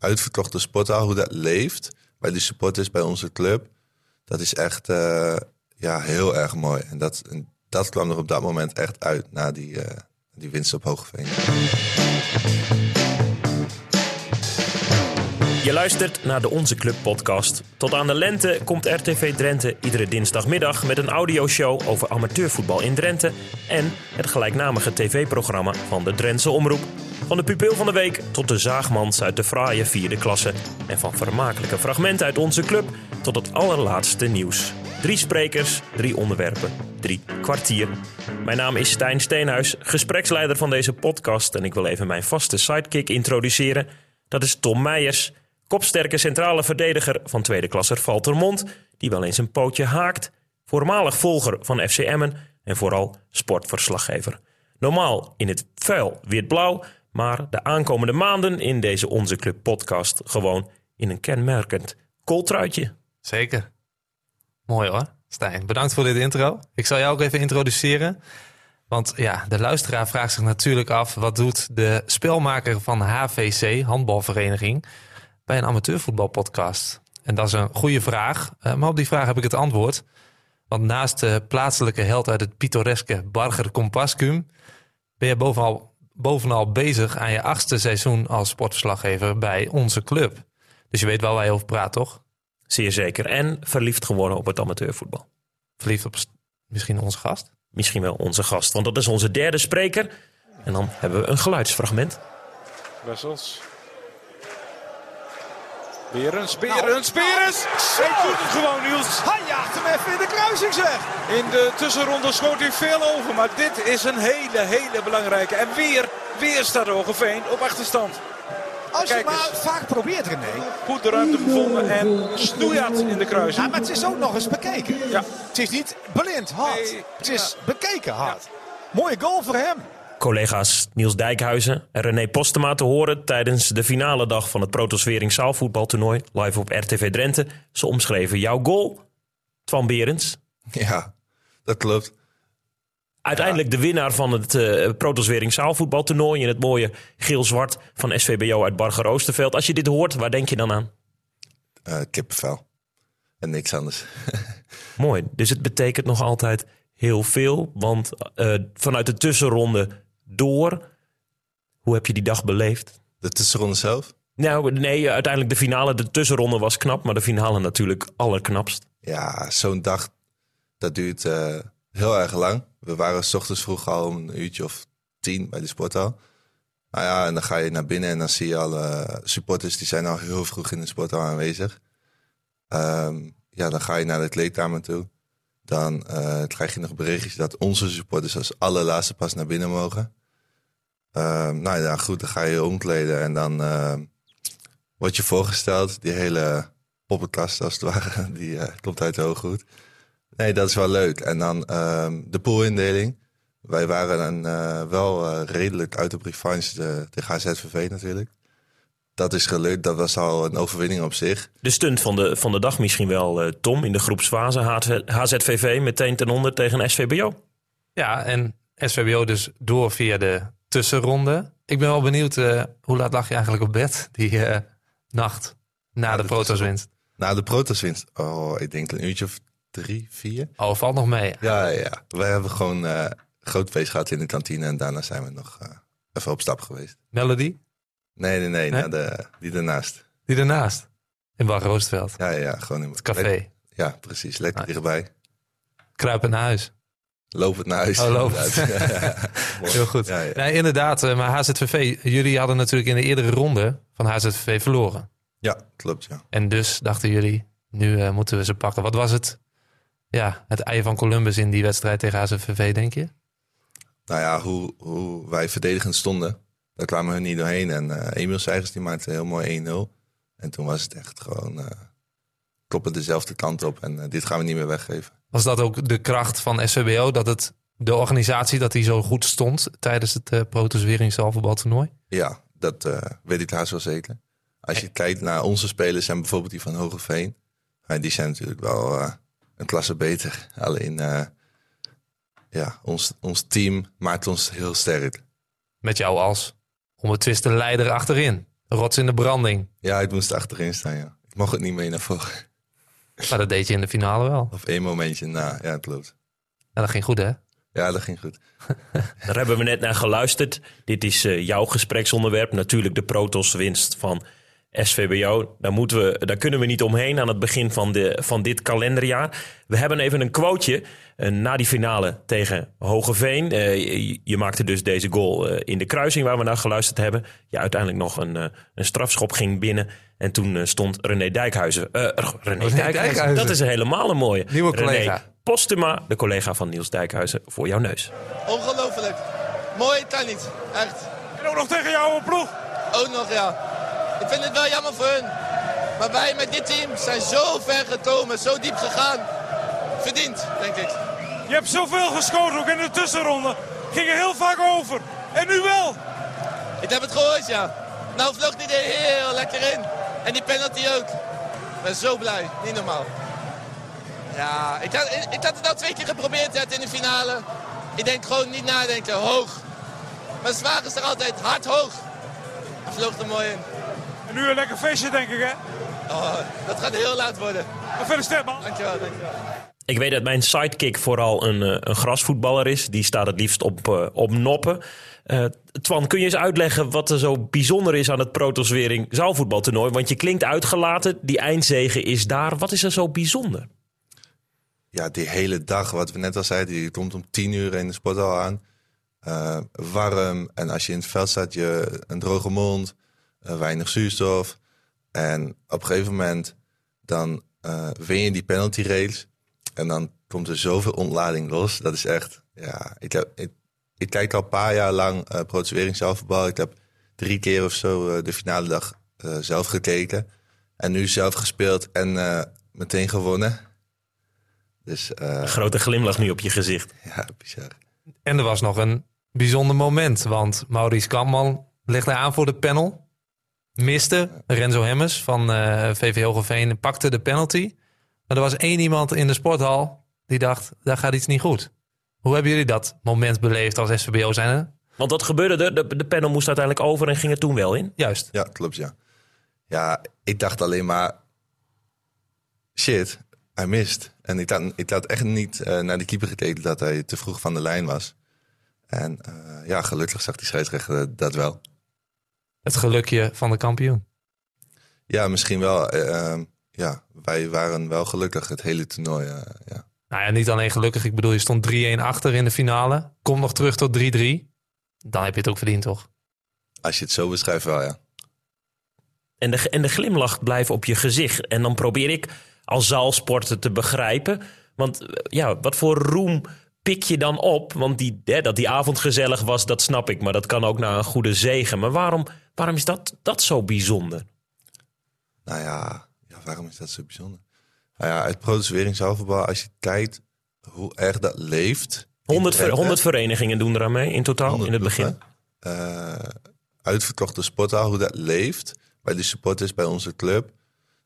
uitverkochte sporthal, hoe dat leeft bij de supporters, bij onze club. Dat is echt eh, ja, heel erg mooi. En dat, dat kwam er op dat moment echt uit na die, eh, die winst op Hoogeveen. Je luistert naar de Onze Club podcast. Tot aan de lente komt RTV Drenthe iedere dinsdagmiddag met een audioshow over amateurvoetbal in Drenthe en het gelijknamige tv-programma van de Drentse Omroep. Van de pupil van de week tot de zaagmans uit de fraaie vierde klasse en van vermakelijke fragmenten uit onze club tot het allerlaatste nieuws. Drie sprekers, drie onderwerpen, drie kwartier. Mijn naam is Stijn Steenhuis, gespreksleider van deze podcast en ik wil even mijn vaste sidekick introduceren. Dat is Tom Meijers, kopsterke centrale verdediger van tweede klasser Valtermond, die wel eens een pootje haakt, voormalig volger van FC Emmen en vooral sportverslaggever. Normaal in het vuil wit-blauw, maar de aankomende maanden in deze Onze Club podcast gewoon in een kenmerkend kooltruitje. Zeker. Mooi hoor, Stijn. Bedankt voor dit intro. Ik zal jou ook even introduceren. Want ja, de luisteraar vraagt zich natuurlijk af... wat doet de spelmaker van HVC, handbalvereniging... bij een amateurvoetbalpodcast? En dat is een goede vraag. Uh, maar op die vraag heb ik het antwoord. Want naast de plaatselijke held uit het pittoreske Barger Compascum... ben je bovenal, bovenal bezig aan je achtste seizoen als sportverslaggever bij onze club. Dus je weet wel waar je over praat, toch? Zeer zeker. En verliefd geworden op het amateurvoetbal. Verliefd op misschien onze gast? Misschien wel onze gast, want dat is onze derde spreker. En dan hebben we een geluidsfragment. Wessels. Berens, Berens, Berens! Hij doet het gewoon, Niels. Hij jaagt hem even in de kruising, zeg. In de tussenronde schoot hij veel over, maar dit is een hele, hele belangrijke. En weer, weer staat Hogeveen op achterstand. Als je maar vaak probeert, René. Goed de ruimte gevonden en snoeihard in de Ja, kruising. maar het is ook nog eens bekeken. Ja. Het is niet blind hard. Nee, het is ja. bekeken hard. Mooie goal voor hem. Collega's Niels Dijkhuizen en René Postema te horen tijdens de finale dag van het Protoswering zaalvoetbaltoernooi live op RTV Drenthe. Ze omschreven jouw goal, Twan Berends. Ja, dat klopt. Uiteindelijk de winnaar van het eh Protoswering zaalvoetbaltoernooi in het mooie geel-zwart van SVBO uit Barger Oosterveld. Als je dit hoort, waar denk je dan aan? Kippenvel. En niks anders. Mooi. Dus het betekent nog altijd heel veel. Want eh, vanuit de tussenronde door, hoe heb je die dag beleefd? De tussenronde zelf? Nou, nee, uiteindelijk de finale. De tussenronde was knap, maar de finale natuurlijk allerknapst. Ja, zo'n dag, dat duurt eh, heel erg lang. We waren s ochtends vroeg al om een uurtje of tien bij de sporthal. Nou ja, en dan ga je naar binnen en dan zie je alle supporters, die zijn al heel vroeg in de sporthal aanwezig. Ehm, ja, dan ga je naar de kleedkamer toe. Dan eh, krijg je nog berichtjes dat onze supporters als allerlaatste pas naar binnen mogen. Ehm, nou ja, goed, dan ga je je omkleden en dan ehm, word je voorgesteld. Die hele poppenkast als het ware, die eh, komt uit de hooghoed. Nee, dat is wel leuk. En dan ehm, de poolindeling. Wij waren dan eh, wel eh, redelijk uit op revanche de, tegen HZVV natuurlijk. Dat is gelukt, dat was al een overwinning op zich. De stunt van de, van de dag misschien wel, eh, Tom, in de groepsfase. HZ HZVV meteen ten onder tegen SVBO. Ja, en SVBO dus door via de tussenronde. Ik ben wel benieuwd, eh, hoe laat lag je eigenlijk op bed die eh, nacht na de de protoswinst? Na de protoswinst, oh, ik denk een uurtje of drie, vier. Oh, valt nog mee. Ja, ja, ja. Wij hebben gewoon een groot feest gehad in de kantine en daarna zijn we nog even op stap geweest. Melody, Nee, nee, nee, de, die daarnaast. die daarnaast. In Bar Roostveld. Ja, ja, ja, gewoon in Het café. Ja, precies. Lekker dichtbij. Kruipen naar huis. Loop het naar huis. Oh. Heel goed. Ja, ja. Nee, inderdaad. eh, Maar HZVV, jullie hadden natuurlijk in de eerdere ronde van HZVV verloren. ja, klopt, ja. En dus dachten jullie, nu eh, moeten we ze pakken. Wat was het, ja, het ei van Columbus in die wedstrijd tegen HZVV, denk je? Nou ja, hoe, hoe wij verdedigend stonden, daar kwamen hun niet doorheen. En eh Emiel Seigers die maakte heel mooi 1-0. En toen was het echt gewoon eh kloppen dezelfde kant op. En dit gaan we niet meer weggeven. Was dat ook de kracht van SVBO, dat het de organisatie dat die zo goed stond tijdens het uh, Protoswering zaalvoetbaltoernooi? Ja, dat eh, weet ik haast wel zeker. Als je kijkt naar onze spelers en bijvoorbeeld die van Hogeveen. eh, die zijn natuurlijk wel eh, een klasse beter. Alleen, eh, ja, ons, ons team maakt ons heel sterk. Met jou als onbetwiste leider achterin. rots in de branding. Ja, ik moest achterin staan, ja. Ik mocht het niet mee naar voren. Maar dat deed je in de finale wel. Of één momentje na, ja, het klopt. En dat ging goed, hè? Ja, dat ging goed. Daar hebben we net naar geluisterd. Dit is eh, jouw gespreksonderwerp. Natuurlijk de Protos-winst van SVBO. Daar, moeten we, daar kunnen we niet omheen aan het begin van, de, van dit kalenderjaar. We hebben even een quoteje eh, na die finale tegen Hogeveen. Eh, je, je maakte dus deze goal eh, in de kruising waar we naar geluisterd hebben. Ja, uiteindelijk nog een, een strafschop ging binnen. En toen stond René Dijkhuizen. eh, René, Dijkhuizen. Dijkhuizen. Dat is helemaal een mooie. Nieuwe René collega. Postuma, de collega van Niels Dijkhuizen, voor jouw neus. Ongelooflijk. Mooi kan niet. Echt. En ook nog tegen jouw ploeg. Ook nog, ja. Ik vind het wel jammer voor hun. Maar wij met dit team zijn zo ver gekomen, zo diep gegaan. Verdiend, denk ik. Je hebt zoveel gescoord, ook in de tussenronde. Ging er heel vaak over. En nu wel. Ik heb het gehoord, ja. Nou vloog die er heel lekker in. En die penalty ook. Ik ben zo blij. Niet normaal. Ja, ik had, ik had het al twee keer geprobeerd net in de finale. Ik denk gewoon niet nadenken. Hoog. Mijn zwaar is er altijd hard hoog. Hij vloog er mooi in. En nu een lekker feestje, denk ik, hè? Oh, dat gaat heel laat worden. Gefeliciteerd, man. Dankjewel, dankjewel. Ik weet dat mijn sidekick vooral een, eh, een grasvoetballer is. Die staat het liefst op, eh, op noppen. Eh, Twan, kun je eens uitleggen wat er zo bijzonder is aan het Protoswering zaalvoetbaltoernooi? Want je klinkt uitgelaten, die eindzege is daar. Wat is er zo bijzonder? Ja, die hele dag, wat we net al zeiden, die komt om tien uur in de sporthal aan. Eh, warm en als je in het veld staat, je een droge mond, weinig zuurstof. En op een gegeven moment dan eh, win je die penalty race en dan komt er zoveel ontlading los. Dat is echt, ja, ik, heb, ik, ik kijk al een paar jaar lang uh. Ik heb drie keer of zo eh, de finale dag eh, zelf gekeken. En nu zelf gespeeld en eh, meteen gewonnen. Dus eh, Een grote glimlach nu op je gezicht. ja, bizar. En er was nog een bijzonder moment. Want Maurice Kampman legde aan voor de panel. Miste. Renzo Hemmers van eh VV Hogeveen pakte de penalty. Maar er was één iemand in de sporthal die dacht, daar gaat iets niet goed. Hoe hebben jullie dat moment beleefd als SVBO zijn? Want wat gebeurde er? De, de panel moest uiteindelijk over en ging er toen wel in. Juist. Ja, klopt, ja. Ja, ik dacht alleen maar... Shit, hij mist. En ik had, ik had echt niet eh, naar de keeper gekeken dat hij te vroeg van de lijn was. En eh, ja, gelukkig zag die scheidsrechter dat wel. Het gelukje van de kampioen. Ja, misschien wel. eh, eh, ja, wij waren wel gelukkig het hele toernooi. eh, ja. Nou ja, niet alleen gelukkig. Ik bedoel, je stond 3-1 achter in de finale. Kom nog terug tot 3-3. Dan heb je het ook verdiend, toch? Als je het zo beschrijft, wel ja. En de, en de glimlach blijft op je gezicht. En dan probeer ik als zaalsporter te begrijpen. Want eh, ja, wat voor roem pik je dan op? Want die, hè, dat die avond gezellig was, dat snap ik. Maar dat kan ook naar een goede zegen. Maar waarom, waarom is dat, dat zo bijzonder? Nou ja, ja, waarom is dat zo bijzonder? Nou ja, Protoswering zaalvoetbal, als je kijkt hoe erg dat leeft... in 100, ver- Drenthe, 100 verenigingen doen eraan mee in totaal, 100 in het begin. eh, uitverkochte sporthal, hoe dat leeft bij de supporters, bij onze club.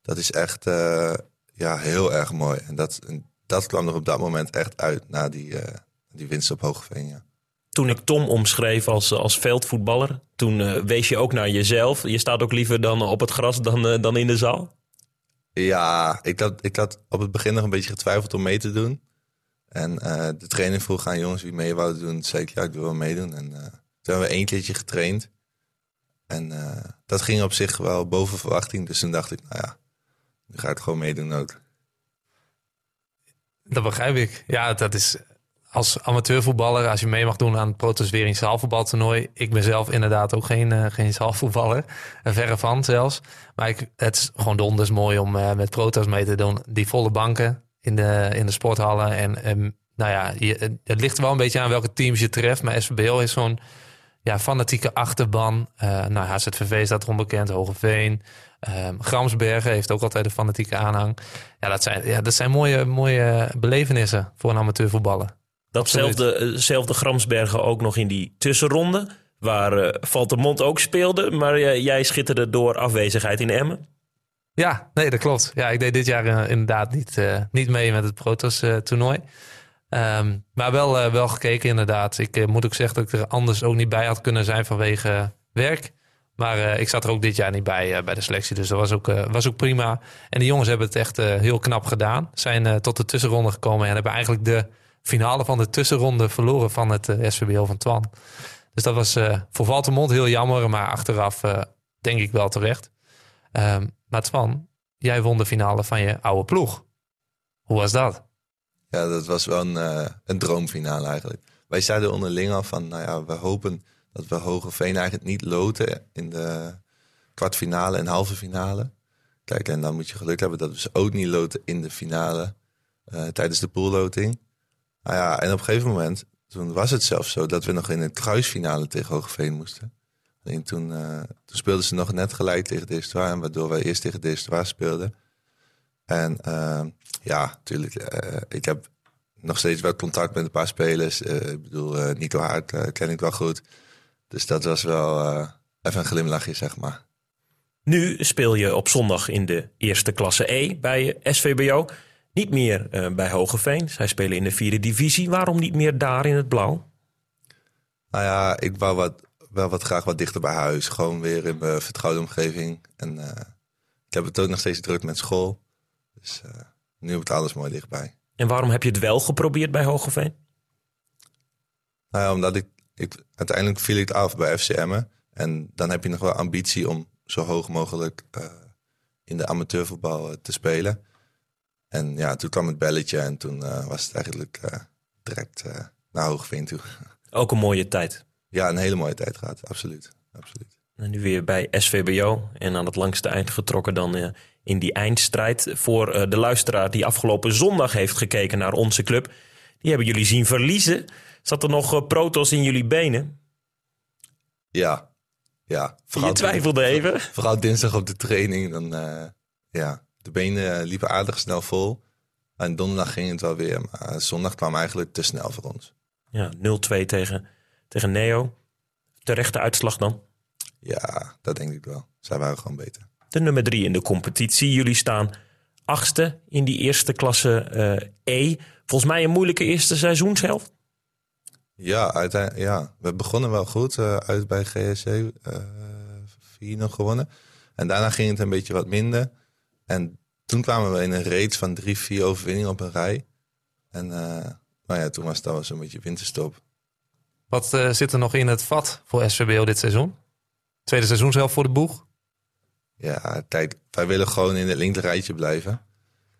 Dat is echt eh, ja, heel erg mooi. En dat, en dat kwam er op dat moment echt uit na die, eh, die winst op Hogeveen. Ja. Toen ik Tom omschreef als, als veldvoetballer, toen eh, wees je ook naar jezelf. Je staat ook liever dan op het gras dan, eh, dan in de zaal. Ja, ik had, ik had op het begin nog een beetje getwijfeld om mee te doen. En eh, de trainer vroeg aan jongens wie mee wouden doen. Toen zei ik, ja, ik wil wel meedoen. En eh, toen hebben we één keertje getraind. En eh, dat ging op zich wel boven verwachting. Dus toen dacht ik, nou ja, nu ga ik gewoon meedoen ook. Dat begrijp ik. Ja, dat is als amateurvoetballer, als je mee mag doen aan het Protoswering zaalvoetbaltoernooi. Ik ben zelf inderdaad ook geen, eh, geen zaalvoetballer. Er verre van zelfs. Maar ik, het is gewoon donders mooi om eh, met proto's mee te doen. Die volle banken in de, in de sporthallen. En, en nou ja, het ligt wel een beetje aan welke teams je treft. Maar SVBO is zo'n ja, fanatieke achterban. Eh nou, HZVV staat erom bekend, Hogeveen. Ehm Gramsbergen heeft ook altijd een fanatieke aanhang. Ja, dat zijn, ja, dat zijn mooie, mooie belevenissen voor een amateurvoetballer. Datzelfde eh, zelfde Gramsbergen ook nog in die tussenronde. Waar eh Valtemont ook speelde. Maar jij schitterde door afwezigheid in Emmen. Ja, nee, dat klopt. Ja, ik deed dit jaar eh, inderdaad niet, niet mee met het Protos eh, toernooi. Ehm, maar wel, wel gekeken inderdaad. Ik moet ook zeggen dat ik er anders ook niet bij had kunnen zijn vanwege werk. Maar ik zat er ook dit jaar niet bij, bij de selectie. Dus dat was ook, was ook prima. En de jongens hebben het echt heel knap gedaan. Zijn tot de tussenronde gekomen en hebben eigenlijk de finale van de tussenronde verloren van het eh, SVBO van Twan. Dus dat was eh, voor Valtemont heel jammer, maar achteraf eh, denk ik wel terecht. Ehm, maar Twan, jij won de finale van je oude ploeg. Hoe was dat? Ja, dat was wel een, eh, een droomfinale eigenlijk. Wij zeiden onderling al van, nou ja, we hopen dat we Hogeveen eigenlijk niet loten in de kwartfinale en halve finale. Kijk, en dan moet je geluk hebben dat we ze ook niet loten in de finale tijdens de poolloting. Nou ja, en op een gegeven moment, toen was het zelfs zo dat we nog in het kruisfinale tegen Hogeveen moesten. Alleen toen, eh, toen speelden ze nog net gelijk tegen Destoir, waardoor wij eerst tegen Destoir speelden. En eh, ja, natuurlijk, eh, ik heb nog steeds wel contact met een paar spelers. Ik bedoel, Nico Haart eh, ken ik wel goed. Dus dat was wel even een glimlachje, zeg maar. Nu speel je op zondag in de eerste klasse E bij SVBO. Niet meer eh, bij Hogeveen. Zij spelen in de vierde divisie. Waarom niet meer daar in het blauw? Nou ja, ik wou wat, wel wat graag wat dichter bij huis. Gewoon weer in mijn vertrouwde omgeving. En eh, ik heb het ook nog steeds druk met school. Dus eh, nu heb ik alles mooi dichtbij. En waarom heb je het wel geprobeerd bij Hogeveen? Nou ja, omdat ik, ik uiteindelijk viel ik af bij FCM. En dan heb je nog wel ambitie om zo hoog mogelijk in de amateurvoetbal te spelen. En ja, toen kwam het belletje en toen eh, was het eigenlijk eh, direct eh, naar Hoogveen toe. Ook een mooie tijd. ja, een hele mooie tijd gehad, absoluut. absoluut. En nu weer bij SVBO en aan het langste eind getrokken dan in die eindstrijd. Voor de luisteraar die afgelopen zondag heeft gekeken naar onze club. Die hebben jullie zien verliezen. Zat er nog protos in jullie benen? Ja, ja. Je twijfelde even. Vooral dinsdag op de training, dan ja, de benen liepen aardig snel vol. En donderdag ging het wel weer, maar zondag kwam eigenlijk te snel voor ons. Ja, 0-2 tegen, tegen Neo. Terechte uitslag dan. Ja, dat denk ik wel. Zij waren gewoon beter. De nummer drie in de competitie. Jullie staan achtste in die eerste klasse eh, E. Volgens mij een moeilijke eerste seizoenshelft. Ja, uiteindelijk, ja, we begonnen wel goed eh, uit bij GSC. eh 4 nog gewonnen. En daarna ging het een beetje wat minder. En toen kwamen we in een reeks van drie, vier overwinningen op een rij. En eh, nou ja, toen was het al zo'n beetje winterstop. Wat eh, zit er nog in het vat voor SVBO dit seizoen? Tweede seizoen zelf voor de boeg. Ja, kijk, wij willen gewoon in het linkerrijtje blijven.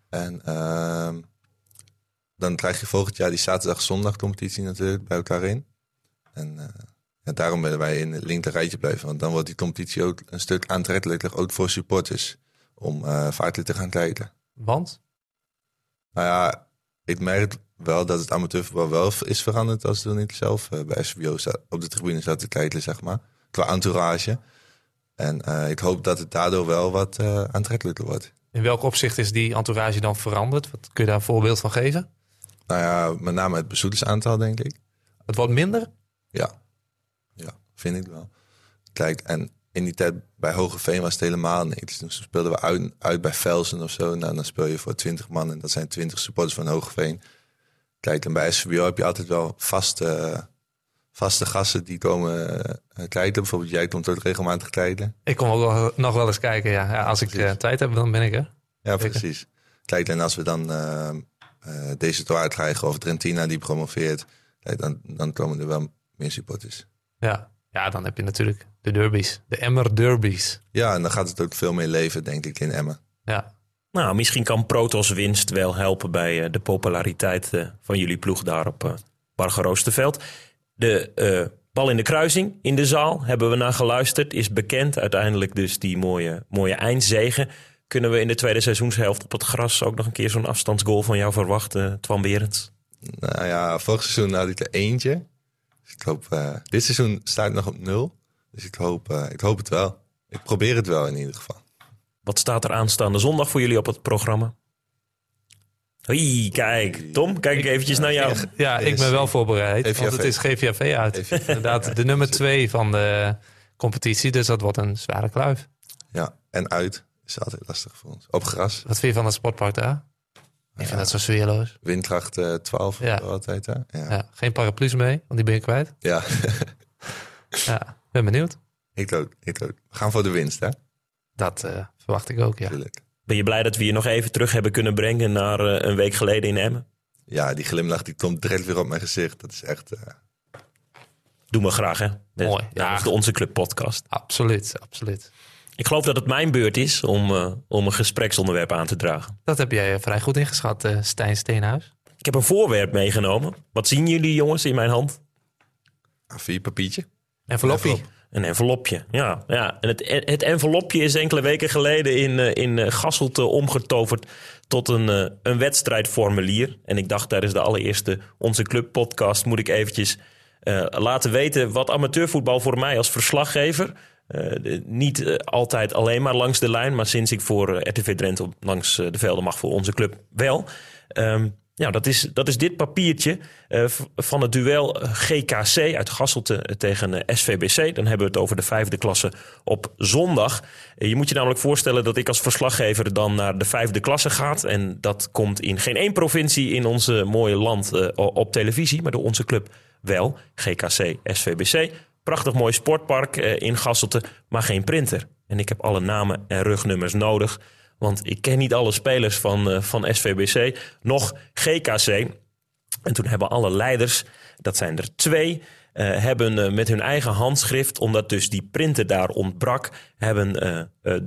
En ehm, dan krijg je volgend jaar die zaterdag-zondag competitie natuurlijk bij elkaar in. En eh, ja, daarom willen wij in het linkerrijtje blijven. Want dan wordt die competitie ook een stuk aantrekkelijker, ook voor supporters, om vaartelijk te gaan kijken. Want? Nou ja, ik merk wel dat het amateurvoetbal wel is veranderd als toen ik zelf eh, bij SVO op de tribune zat te kijken, zeg maar. Qua entourage. En eh, ik hoop dat het daardoor wel wat aantrekkelijker wordt. In welk opzicht is die entourage dan veranderd? Wat kun je daar een voorbeeld van geven? Nou ja, met name het bezoekersaantal, denk ik. Het wordt minder? Ja, ja vind ik wel. Kijk, en in die tijd bij Hogeveen was het helemaal niks. Toen speelden we uit, uit bij Velsen of zo. Nou, dan speel je voor 20 man en dat zijn 20 supporters van Hogeveen. Kijk, en bij SVBO heb je altijd wel vaste, vaste gasten die komen eh, kijken. Bijvoorbeeld jij komt ook regelmatig kijken. Ik kom ook wel, nog wel eens kijken, ja. ja als ik eh, tijd heb, dan ben ik er. Ja, Zeker. precies. Kijk, en als we dan eh eh deze toer krijgen of Trentina die promoveert, kijk, dan, dan komen er wel meer supporters. Ja. Ja, dan heb je natuurlijk de derbies. De Emmer derbies. Ja, en dan gaat het ook veel meer leven, denk ik, in Emmen. Ja, Nou, misschien kan Protos winst wel helpen bij eh, de populariteit eh, van jullie ploeg daar op uh, Bargeroosterveld. De eh, bal in de kruising in de zaal hebben we naar geluisterd. Is bekend uiteindelijk dus die mooie, mooie eindzegen. Kunnen we in de tweede seizoenshelft op het gras ook nog een keer zo'n afstandsgoal van jou verwachten, Twan Berends? Nou ja, vorig seizoen had ik er eentje. Ik hoop, eh, dit seizoen sta ik nog op nul. Dus ik hoop, eh, ik hoop het wel. Ik probeer het wel in ieder geval. Wat staat er aanstaande zondag voor jullie op het programma? Hoi, kijk. Tom, kijk ik eventjes naar jou. ja ik ben wel voorbereid. GVAV. Want het is GVAV uit. GVAV. Inderdaad, de nummer twee van de competitie. Dus dat wordt een zware kluif. Ja, en uit is altijd lastig voor ons. Op gras, Wat vind je van het sportpark daar? Ik vind dat zo sfeerloos. windkracht eh 12 Ja. altijd. Hè? Ja. Ja, geen paraplu's mee, want die ben je kwijt. Ja. Ja, ben benieuwd. Ik ook, ik ook. We gaan voor de winst, hè? Dat eh, verwacht ik ook, ja. Tuurlijk. Ben je blij dat we je nog even terug hebben kunnen brengen naar eh, een week geleden in Emmen? Ja, die glimlach die komt direct weer op mijn gezicht. Dat is echt... eh, Doe maar graag, hè? Mooi, Ja, ja. dat is de Onze Club podcast. Absoluut, absoluut. Ik geloof dat het mijn beurt is om, eh, om een gespreksonderwerp aan te dragen. Dat heb jij eh, vrij goed ingeschat, eh, Stijn Steenhuis. Ik heb een voorwerp meegenomen. Wat zien jullie jongens in mijn hand? een A4-papiertje. Enveloppie. Een envelopje, ja. ja. En het, het envelopje is enkele weken geleden in, in Gasselte omgetoverd tot een, een wedstrijdformulier. En ik dacht tijdens de allereerste Onze Club podcast moet ik eventjes eh, laten weten wat amateurvoetbal voor mij als verslaggever... eh, niet eh, altijd alleen maar langs de lijn, maar sinds ik voor eh, RTV Drenthe langs de velden mag voor onze club wel. Ehm, ja, dat is, dat is dit papiertje van het duel GKC uit Gasselte tegen SVBC. Dan hebben we het over de vijfde klasse op zondag. Je moet je namelijk voorstellen dat ik als verslaggever dan naar de vijfde klasse gaat. En dat komt in geen één provincie in onze mooie land op televisie, maar door onze club wel. GKC, SVBC. Prachtig mooi sportpark eh, in Gasselte, maar geen printer. En ik heb alle namen en rugnummers nodig. Want ik ken niet alle spelers van, eh, van SVBC, nog GKC. En toen hebben alle leiders, dat zijn er twee, eh, hebben met hun eigen handschrift, omdat dus die printer daar ontbrak, hebben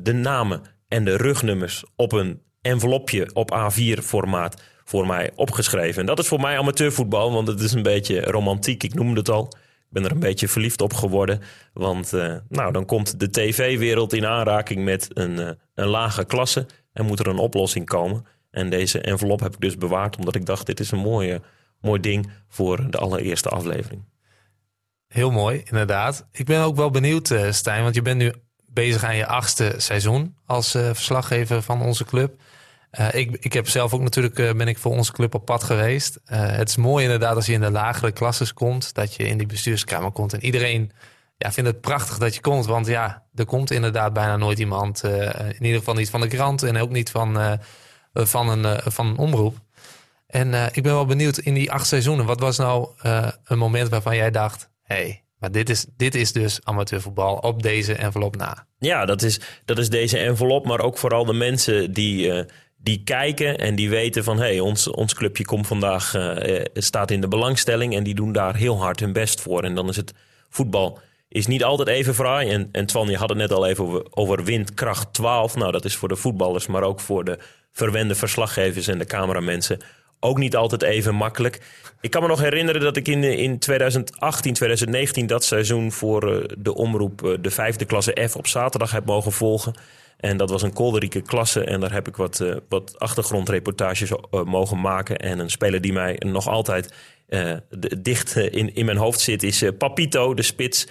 de namen en de rugnummers op een envelopje op A4-formaat voor mij opgeschreven. En dat is voor mij amateurvoetbal, want het is een beetje romantiek. Ik noemde het al. Ben er een beetje verliefd op geworden. Want eh, nou, dan komt de tv-wereld in aanraking met een, eh, een lage klasse. En moet er een oplossing komen. En deze envelop heb ik dus bewaard. Omdat ik dacht, dit is een mooie, mooi ding voor de allereerste aflevering. Heel mooi, inderdaad. Ik ben ook wel benieuwd, eh, Stijn, want je bent nu bezig aan je achtste seizoen als verslaggever van onze club. Eh, ik, ik heb zelf ook natuurlijk eh, ben ik voor onze club op pad geweest. Eh, het is mooi inderdaad als je in de lagere klasses komt, dat je in die bestuurskamer komt en iedereen ja, vindt het prachtig dat je komt, want ja, er komt inderdaad bijna nooit iemand, in ieder geval niet van de krant en ook niet van, van, een, van een omroep. En ik ben wel benieuwd in die acht seizoenen. Wat was nou een moment waarvan jij dacht: hey, maar dit is, dit is dus amateurvoetbal op deze envelop na? Ja, dat is, dat is deze envelop, maar ook vooral de mensen die, die kijken en die weten van... hé, hey, ons, ons clubje komt vandaag, eh, eh, staat in de belangstelling... en die doen daar heel hard hun best voor. En dan is het voetbal is niet altijd even fraai. En, en Twan, je had het net al even over, over windkracht 12. Nou, dat is voor de voetballers, maar ook voor de verwende verslaggevers en de cameramensen... ook niet altijd even makkelijk. Ik kan me nog herinneren dat ik in, in 2018, 2019... dat seizoen voor eh, de omroep de vijfde klasse F op zaterdag heb mogen volgen... En dat was een kolderieke klasse. En daar heb ik wat, eh, wat achtergrondreportages eh, mogen maken. En een speler die mij nog altijd eh, dicht in, in mijn hoofd zit... is Papito, de spits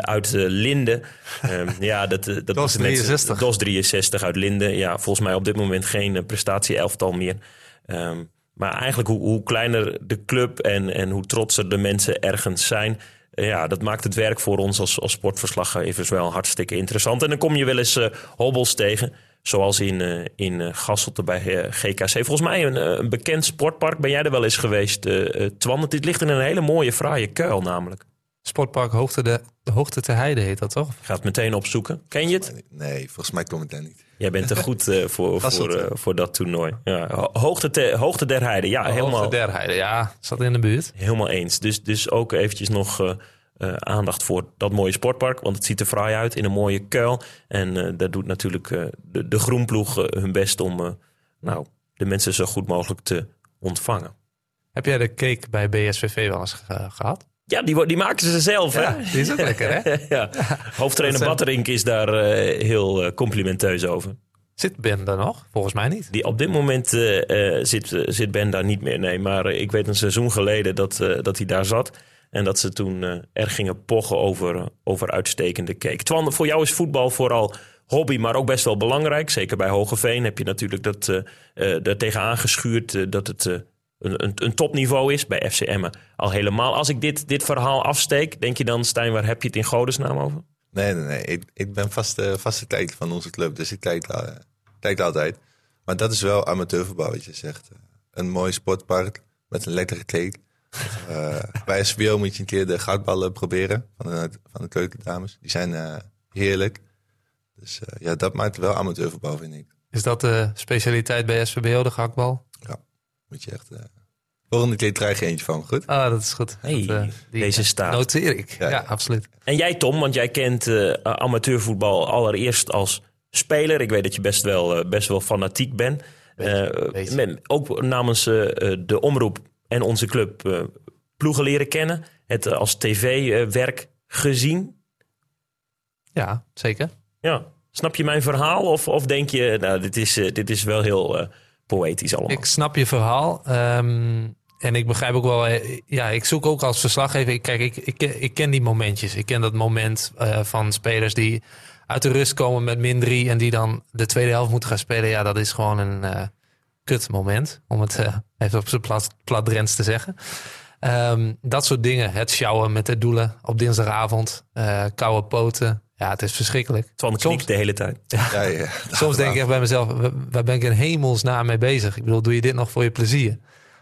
uit Linden. Ehm, ja, dat, dat DOS was net- 63. DOS 63 uit Linden. Ja, volgens mij op dit moment geen prestatie-elftal meer. Ehm, maar eigenlijk hoe, hoe kleiner de club en, en hoe trotser de mensen ergens zijn... Ja, dat maakt het werk voor ons als, als sportverslaggevers wel hartstikke interessant. En dan kom je wel eens eh, hobbels tegen, zoals in, eh in eh, Gasselte bij GKC. Volgens mij een, een bekend sportpark. Ben jij er wel eens geweest, Twan? Het ligt in een hele mooie, fraaie kuil namelijk. Sportpark Hoogte, de, Hoogte te Heide heet dat toch? Ik ga het meteen opzoeken. Ken je het? Nee, volgens mij kom ik daar niet. Jij bent er goed eh, voor, voor, Gasselte. eh, voor dat toernooi. Ja, ho- hoogte, te- hoogte der Heide, ja, helemaal, Hoogte der Heide, ja, zat in de buurt. helemaal eens. Dus, dus ook eventjes nog eh, aandacht voor dat mooie sportpark. Want het ziet er fraai uit in een mooie kuil. En eh, daar doet natuurlijk de, de groenploeg hun best om nou, de mensen zo goed mogelijk te ontvangen. Heb jij de cake bij BSVV wel eens ge- gehad? Ja, die, die maken ze zelf, hè? die is ook lekker, hè? ja. Hoofdtrainer zijn- Batterink is daar eh, heel eh, complimenteus over. Zit Ben daar nog? Volgens mij niet. Die op dit moment eh, zit, zit Ben daar niet meer. Nee, maar ik weet een seizoen geleden dat, dat hij daar zat. En dat ze toen eh er gingen pochen over, over uitstekende cake. Twan, voor jou is voetbal vooral hobby, maar ook best wel belangrijk. Zeker bij Hogeveen heb je natuurlijk dat, eh, er tegenaan geschuurd dat het een, een, een topniveau is. Bij FCM al helemaal. Als ik dit, dit verhaal afsteek, denk je dan, Stijn, waar heb je het in godesnaam over? Nee, nee, nee. Ik, ik ben vaste, vaste kijker van onze club, dus ik kijk, eh, kijk altijd. Maar dat is wel amateurvoetbal, wat je zegt. Een mooi sportpark met een lekkere cake. Eh, bij SBO moet je een keer de goudballen proberen van de, van de keukendames. Die zijn, eh, heerlijk. Dus eh, ja, dat maakt wel amateurvoetbal, vind ik. Is dat de specialiteit bij SVBO, de gehaktbal? Moet je echt... eh, volgende keer krijg je eentje van goed? Ah, dat is goed. Hey, Dat, eh, die deze staat. Noteer ik. Ja, Ja, ja. absoluut. En jij Tom, want jij kent eh, amateurvoetbal allereerst als speler. Ik weet dat je best wel, eh, best wel fanatiek bent. Eh, met- ook namens eh, eh, de omroep en onze club eh, ploegen leren kennen. Het eh, als tv-werk gezien. Ja, zeker. Ja. Snap je mijn verhaal? Of, of denk je, nou, dit is, eh, dit is wel heel eh, poëtisch allemaal. Ik snap je verhaal. ehm, en ik begrijp ook wel, eh, ja, ik zoek ook als verslaggever. ik- Kijk, ik, ik, ik ken die momentjes. Ik ken dat moment eh, van spelers die uit de rust komen met min drie en die dan de tweede helft moeten gaan spelen. Ja, dat is gewoon een eh kut moment, om het even op zijn plat, plat te zeggen. Ehm, dat soort dingen. Het sjouwen met de doelen op dinsdagavond. koude poten. Ja, het is verschrikkelijk. Van Soms- knikt de hele tijd. Ja, ja. Soms denk ik echt bij mezelf, wa- waar ben ik in hemelsnaam mee bezig? Ik bedoel, doe je dit nog voor je plezier?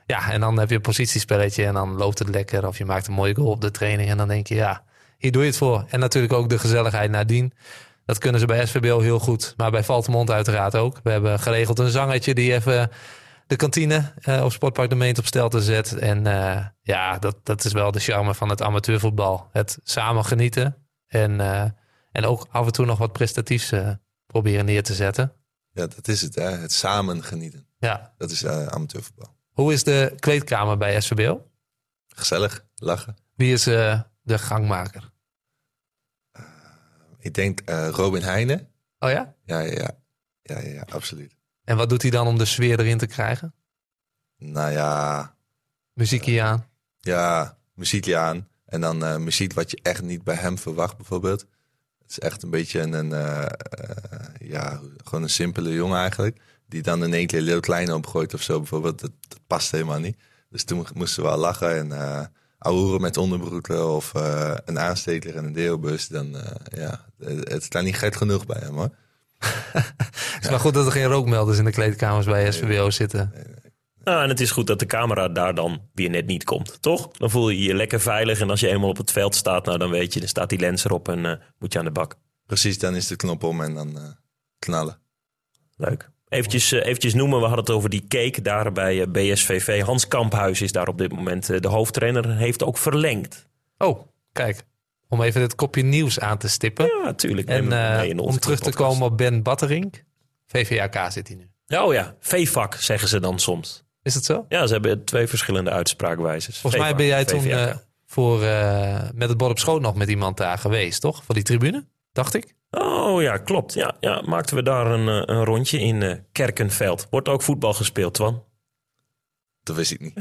Ja, en dan heb je een positiespelletje en dan loopt het lekker. Of je maakt een mooie goal op de training en dan denk je, ja, hier doe je het voor. En natuurlijk ook de gezelligheid nadien. Dat kunnen ze bij SVBO heel goed, maar bij Valtemont uiteraard ook. We hebben geregeld een zangertje die even de kantine eh, op Sportpark de Meent op stelte zet. En eh, ja, dat, dat is wel de charme van het amateurvoetbal. Het samen genieten en, eh, en ook af en toe nog wat prestatiefs eh, proberen neer te zetten. Ja, dat is het, hè. Het samen genieten. Ja. Dat is eh, amateurvoetbal. Hoe is de kleedkamer bij SVBO? Gezellig, lachen. Wie is eh, de gangmaker? Ik denk Robin Heijnen. Oh ja? Ja, ja, ja. Ja, ja, ja, absoluut. En wat doet hij dan om de sfeer erin te krijgen? Nou ja, Muziekje aan. ja, muziekje aan. En dan muziek wat je echt niet bij hem verwacht, bijvoorbeeld. Het is echt een beetje een, een eh, eh, ja, gewoon een simpele jongen eigenlijk. Die dan in één keer Leeuw Kleine opgooit of zo, bijvoorbeeld. Dat, dat past helemaal niet. Dus toen moesten we wel lachen en ouwehoeren met onderbroeken of een aansteker en een deelbus. Dan, ja, het het staat niet gek genoeg bij hem hoor. Het is maar goed dat er geen rookmelders in de kleedkamers bij SVBO zitten. Nou, en het is goed dat de camera daar dan weer net niet komt, toch? Dan voel je je lekker veilig. En als je eenmaal op het veld staat, nou dan weet je, dan staat die lens erop en eh, moet je aan de bak. Precies, dan is de knop om en dan eh, knallen. Leuk. Eventjes, eh, eventjes noemen, we hadden het over die cake daar bij BSVV. Hans Kamphuis is daar op dit moment de hoofdtrainer. Heeft ook verlengd. Oh, kijk. Om even het kopje nieuws aan te stippen. Ja, natuurlijk. En eh, om terug te komen op Ben Batterink. VVAK zit hij nu. Oh ja, V-vak zeggen ze dan soms. Is het zo? Ja, ze hebben twee verschillende uitspraakwijzes. Volgens mij ben jij toen eh, voor, eh, met het bord op schoot nog met iemand daar geweest, toch? Voor die tribune, dacht ik. Oh ja, klopt. Ja, ja, maakten we daar een, eh, een rondje in eh, Kerkenveld. Wordt ook voetbal gespeeld, Twan? Dat wist ik niet.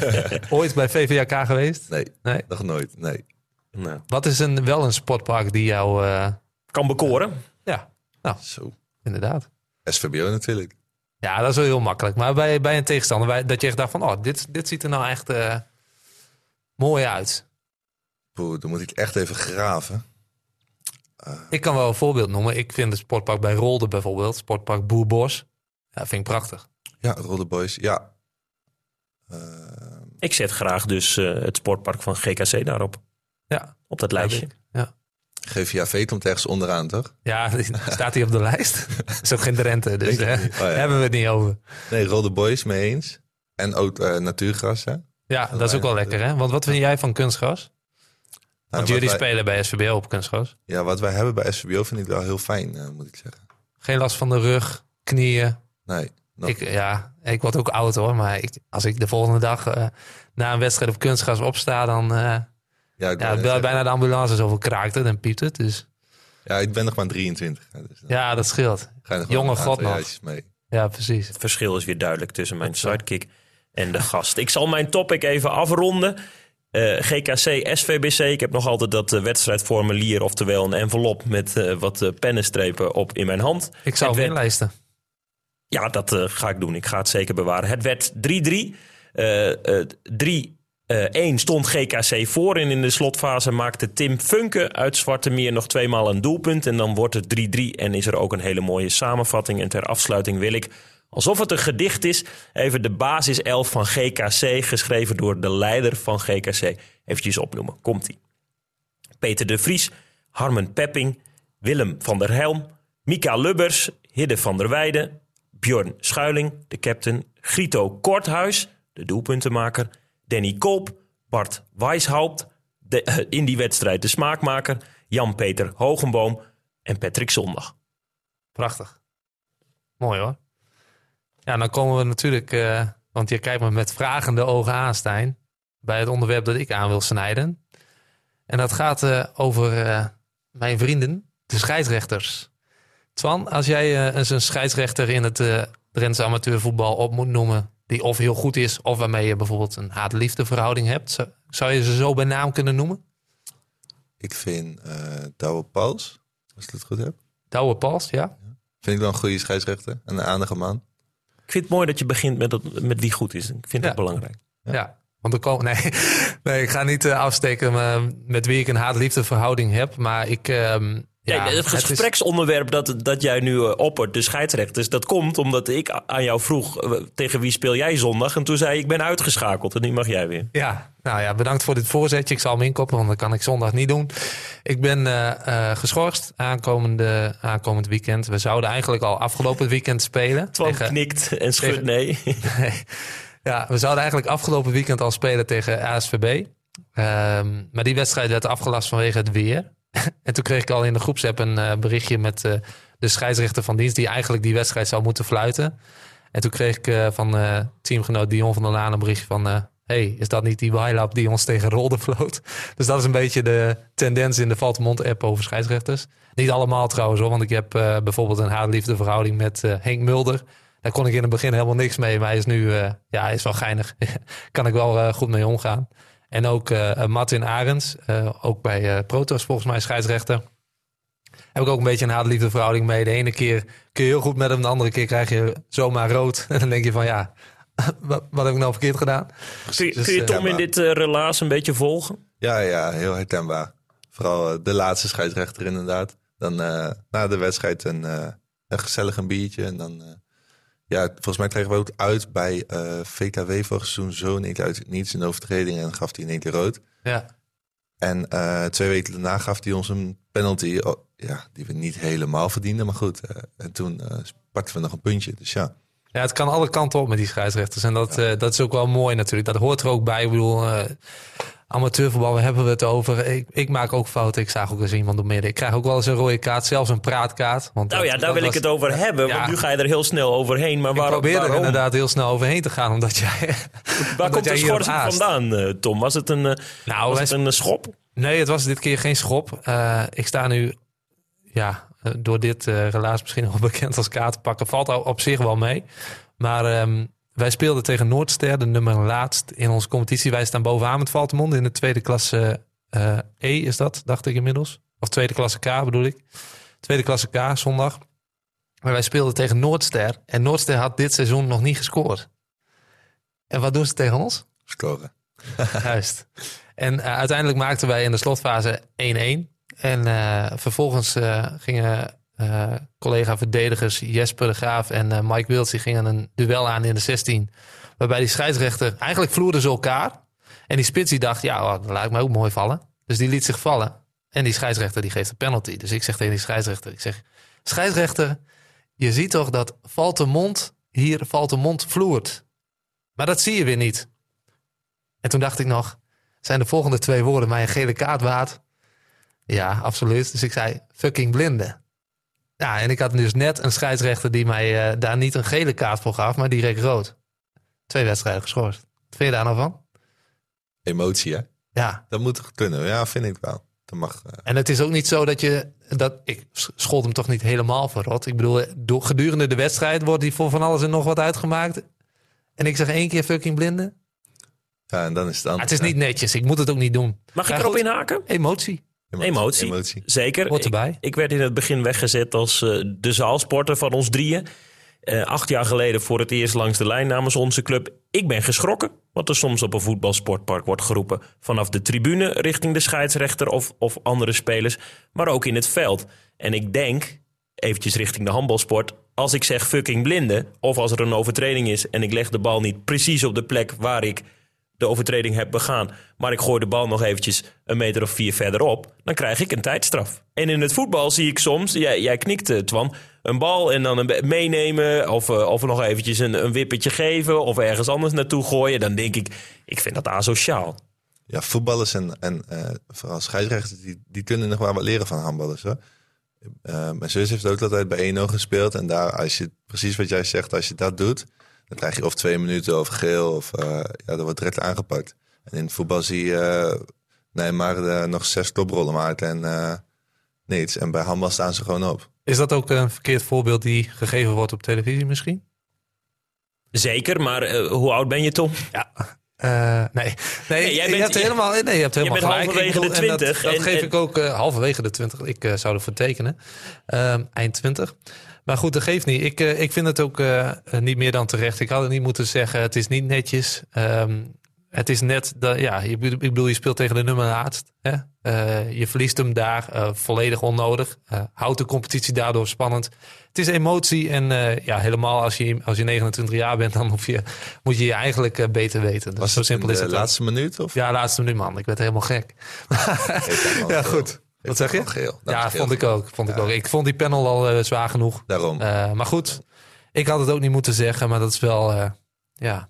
Ooit bij VVAK geweest? Nee, Nee. nog nooit. Nee. Nou, Wat is een, wel een sportpark die jou... eh, kan bekoren. ja, nou, Zo. inderdaad. SVBO natuurlijk. Ja, dat is wel heel makkelijk. Maar bij, bij een tegenstander, bij, dat je echt dacht van... Oh, dit, dit ziet er nou echt eh, mooi uit. Poeh, dan moet ik echt even graven. Ik kan wel een voorbeeld noemen. Ik vind het sportpark bij Rolde bijvoorbeeld. Sportpark Boerbos. Ja, vind ik prachtig. Ja, Roller Boys. Ja. Eh, Ik zet graag dus eh, het sportpark van GKC daarop. Ja, Op dat lijstje. GVAV komt ergens onderaan, toch? Ja, staat hij op de lijst? is ook geen Drenthe, dus. Oh, ja. daar hebben we het niet over. Nee, Roller Boys mee eens. En ook eh, natuurgras, hè? Ja, dat is ook wel lekker, hè? Want wat vind jij van kunstgras? Nou, Want jullie wij- spelen bij SVBO op kunstgras. Ja, wat wij hebben bij SVBO vind ik wel heel fijn, eh, moet ik zeggen. Geen last van de rug, knieën. Nee, nog, Ik, ja, ik word ook oud hoor, maar ik, als ik de volgende dag eh, na een wedstrijd op kunstgras opsta, dan ja, ik ben, bijna de ambulance is over kraakt het en piept het. Dus. Ja, ik ben nog maar 23. Ja, dat scheelt. Jonge god nog. Ja, precies. Het verschil is weer duidelijk tussen mijn sidekick en de gast. Ik zal mijn topic even afronden. Eh, GKC, SVBC. Ik heb nog altijd dat uh, wedstrijdformulier, oftewel een envelop met eh, wat pennenstrepen op in mijn hand. Ik zal het inlijsten. Ja, dat ga ik doen. Ik ga het zeker bewaren. Het werd 3-3. 3 eh, Eén stond GKC voor en in de slotfase maakte Tim Funke uit Zwarte Meer nog tweemaal een doelpunt. En dan wordt het 3-3 en is er ook een hele mooie samenvatting. En ter afsluiting wil ik, alsof het een gedicht is, even de basiself van GKC, geschreven door de leider van GKC, eventjes opnoemen. Komt-ie. Peter de Vries, Harmen Pepping, Willem van der Helm, Mika Lubbers, Hidde van der Weijden, Bjorn Schuiling, de captain, Grito Korthuis, de doelpuntenmaker... Danny Kolp, Bart Weishaupt, eh, in die wedstrijd de smaakmaker, Jan-Peter Hogenboom en Patrick Zondag. Prachtig. Mooi hoor. Ja, dan komen we natuurlijk, eh, want je kijkt me met vragende ogen aan, Stijn, bij het onderwerp dat ik aan wil snijden. En dat gaat eh, over mijn vrienden, de scheidsrechters. Twan, als jij eens een scheidsrechter in het Drentse amateurvoetbal op moet noemen, die of heel goed is, of waarmee je bijvoorbeeld een haat-liefde verhouding hebt, zou, je ze zo bij naam kunnen noemen? Ik vind eh Douwe Pauls, als ik het goed heb. Douwe Pals, ja? Vind ik wel een goede scheidsrechter en een aardige man. Ik vind het mooi dat je begint met, dat, met wie goed is. Ik vind Ja. dat belangrijk. Ja. Want er komen, nee, nee, ik ga niet eh, afsteken eh, met wie ik een haat-liefde verhouding heb. Maar ik. ehm, ja, het het is- gespreksonderwerp dat, dat jij nu eh, oppert, de scheidsrechters, dat komt omdat ik aan jou vroeg eh, tegen wie speel jij zondag. En toen zei je, ik ben uitgeschakeld en nu mag jij weer. ja, nou ja, bedankt voor dit voorzetje. Ik zal hem inkoppen, want dat kan ik zondag niet doen. Ik ben eh, geschorst aankomende, aankomend weekend. We zouden eigenlijk al afgelopen weekend spelen. Twan tegen- knikt en schudt tegen- nee. Nee. Ja, we zouden eigenlijk afgelopen weekend al spelen tegen ASVB. Ehm, maar die wedstrijd werd afgelast vanwege het weer. en toen kreeg ik al in de groepsapp een eh, berichtje met eh, de scheidsrechter van dienst... die eigenlijk die wedstrijd zou moeten fluiten. En toen kreeg ik eh, van teamgenoot Dion van der Laan een berichtje van... hey, is dat niet die Wailap die ons tegen Rolde floot? Dus dat is een beetje de tendens in de Valtemont-app over scheidsrechters. Niet allemaal trouwens hoor, want ik heb bijvoorbeeld een haat-liefde verhouding met Henk Mulder... Daar kon ik in het begin helemaal niks mee. Maar hij is nu, ja, hij is wel geinig. kan ik wel goed mee omgaan. En ook eh, Martin Arends, eh, ook bij eh Protos volgens mij scheidsrechter. Heb ik ook een beetje een haat-liefde verhouding mee. De ene keer kun je heel goed met hem, de andere keer krijg je zomaar rood. En dan denk je van ja, wat, wat heb ik nou verkeerd gedaan? Kun je, Dus, kun je Tom in dit relaas een beetje volgen? Ja, ja, heel herkenbaar. Vooral de laatste scheidsrechter inderdaad. Dan eh, na de wedstrijd een, eh, een gezellig een biertje. En dan, eh, ja, volgens mij kregen we ook uit bij eh, VKW vorig seizoen zo uit niets een overtreding. En gaf hij in één keer rood. Ja, En eh, twee weken daarna gaf hij ons een penalty. Oh, ja, die we niet helemaal verdienden, maar goed. eh, en toen pakten we nog een puntje. Dus ja, ja het kan alle kanten op met die scheidsrechters. En dat, dat is ook wel mooi natuurlijk. Dat hoort er ook bij. Ik bedoel, amateurvoetbal, hebben we het over? Ik, ik maak ook fouten. Ik zag ook eens iemand op midden. Ik krijg ook wel eens een rode kaart, zelfs een praatkaart. Want Nou ja, daar wil ik het over hebben. Ja. Want nu ga je er heel snel overheen. Maar Ik waarom? probeer er inderdaad heel snel overheen te gaan, omdat jij... Waar omdat komt de schorsing vandaan, eh, Tom? Was het een, eh, Nou, was wij het een schop? Nee, het was dit keer geen schop. Eh, ik sta nu, ja, door dit eh relaas misschien nog wel bekend als kaartenpakken. Valt al op zich wel mee. Maar ehm, wij speelden tegen Noordster, de nummer laatst in onze competitie. Wij staan bovenaan met Valtemond in de tweede klasse eh, E is dat, dacht ik inmiddels. Of tweede klasse K bedoel ik. Tweede klasse K, zondag. Maar wij speelden tegen Noordster. En Noordster had dit seizoen nog niet gescoord. En wat doen ze tegen ons? scoren. Juist. En eh, uiteindelijk maakten wij in de slotfase 1-1. En eh, vervolgens gingen eh, collega-verdedigers Jesper de Graaf en eh, Mike Wilds... die gingen een duel aan in de 16. Waarbij die scheidsrechter... Eigenlijk vloerden ze elkaar. En die spits die dacht, ja, oh, dat laat ik me ook mooi vallen. Dus die liet zich vallen. En die scheidsrechter die geeft een penalty. Dus ik zeg tegen die scheidsrechter... Ik zeg, scheidsrechter, je ziet toch dat Valtemont hier Valtemont vloert. Maar dat zie je weer niet. En toen dacht ik nog, zijn de volgende twee woorden mij een gele kaart waard? Ja, absoluut. Dus ik zei, fucking blinde. Ja, en ik had dus net een scheidsrechter die mij eh, daar niet een gele kaart voor gaf, maar direct rood. Twee wedstrijden geschorst. Wat vind je daar nou van? Emotie, hè? Ja, Dat moet toch kunnen? Ja, vind ik wel. Dat mag. eh, en het is ook niet zo dat je... Dat, ik schold hem toch niet helemaal verrot. Ik bedoel, door, gedurende de wedstrijd wordt hij voor van alles en nog wat uitgemaakt. En ik zeg één keer fucking blinde. ja, en dan is het anders. het is niet netjes, ik moet het ook niet doen. Mag ik erop goed, inhaken? Emotie. Emotie. Emotie. Zeker. Erbij. Ik, ik werd in het begin weggezet als eh, de zaalsporter van ons drieën. Eh, acht jaar geleden voor het eerst langs de lijn namens onze club. Ik ben geschrokken wat er soms op een voetbalsportpark wordt geroepen. Vanaf de tribune richting de scheidsrechter of, of andere spelers. Maar ook in het veld. En ik denk, eventjes richting de handbalsport... als ik zeg fucking blinde of als er een overtreding is... en ik leg de bal niet precies op de plek waar ik de overtreding heb begaan, maar ik gooi de bal nog eventjes een meter of vier verderop, dan krijg ik een tijdstraf. En in het voetbal zie ik soms, jij, jij knikt eh, Twan, een bal en dan een meenemen of, eh, of nog eventjes een, een wippertje geven of ergens anders naartoe gooien. Dan denk ik, ik vind dat asociaal. Ja, voetballers en, en eh, vooral scheidsrechters, die, die kunnen nog wel wat leren van handballers. Hoor. Mijn zus heeft ook altijd bij 1-0 gespeeld. En daar, als je, precies wat jij zegt, als je dat doet, dan krijg je of twee minuten of geel. Of eh, ja, dat wordt direct aangepakt. En in het voetbal zie je eh, nee, maar eh, nog zes toprollen maakt en eh, niets. En bij handbal staan ze gewoon op. Is dat ook een verkeerd voorbeeld die gegeven wordt op televisie misschien? Zeker, maar hoe oud ben je, Tom? Ja. Eh, nee, nee, Nee, jij je bent- hebt helemaal, nee, je hebt helemaal bent gelijk. halverwege bedoel, de en dat- 20 Dat, en- geef en- ik ook eh, halverwege de 20. Ik eh, zou ervoor tekenen. Ehm, eind 20. Maar goed, dat geeft niet. Ik, eh, ik vind het ook eh, eh, niet meer dan terecht. Ik had het niet moeten zeggen. Het is niet netjes. Ehm, het is net, dat, ja, je, ik bedoel, je speelt tegen de nummer laatst. Hè? Je verliest hem daar volledig onnodig. Houdt de competitie daardoor spannend. Het is emotie en ja, helemaal als je, als je 29 jaar bent, dan hoef je, moet je je eigenlijk beter weten. Dus Was zo simpel is het. laatste minuut? Of? Ja, laatste minuut man. Ik werd helemaal gek. Ja, goed. Wat zeg je? Geel. Dat ja, vond ik ook. Vond ik ook. Ik vond die panel al eh, zwaar genoeg. Daarom. Eh, maar goed, ik had het ook niet moeten zeggen, maar dat is wel, eh, ja,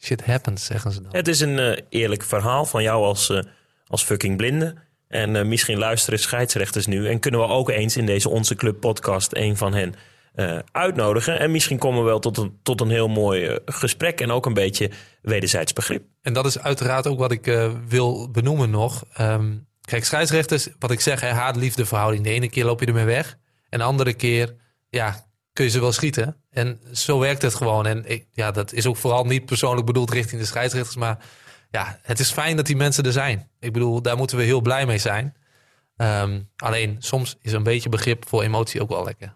shit happens, zeggen ze dan. Het is een eh, eerlijk verhaal van jou als, eh, als fucking blinde. En eh, misschien luisteren scheidsrechters nu. En kunnen we ook eens in deze Onze Club podcast een van hen eh, uitnodigen. En misschien komen we wel tot een, tot een heel mooi gesprek. En ook een beetje wederzijds begrip. En dat is uiteraard ook wat ik eh, wil benoemen nog. Ehm, kijk, scheidsrechters, wat ik zeg, haat-liefde verhouding. De ene keer loop je ermee weg. En de andere keer, ja, kun je ze wel schieten. En zo werkt het gewoon. En ik, ja, dat is ook vooral niet persoonlijk bedoeld richting de scheidsrechters. Maar ja, het is fijn dat die mensen er zijn. Ik bedoel, daar moeten we heel blij mee zijn. Ehm, alleen, soms is een beetje begrip voor emotie ook wel lekker.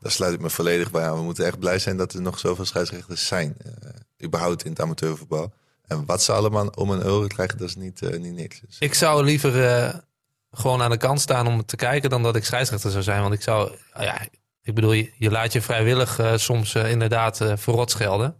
Daar sluit ik me volledig bij aan. We moeten echt blij zijn dat er nog zoveel scheidsrechters zijn. eh, überhaupt in het amateurvoetbal. En wat ze allemaal om een euro krijgen, dat is niet, eh, niet niks. Dus, Ik zou liever eh, gewoon aan de kant staan om te kijken dan dat ik scheidsrechter zou zijn. Want ik zou, ah ja, ik bedoel, je, je laat je vrijwillig eh, soms eh, inderdaad eh verrot schelden.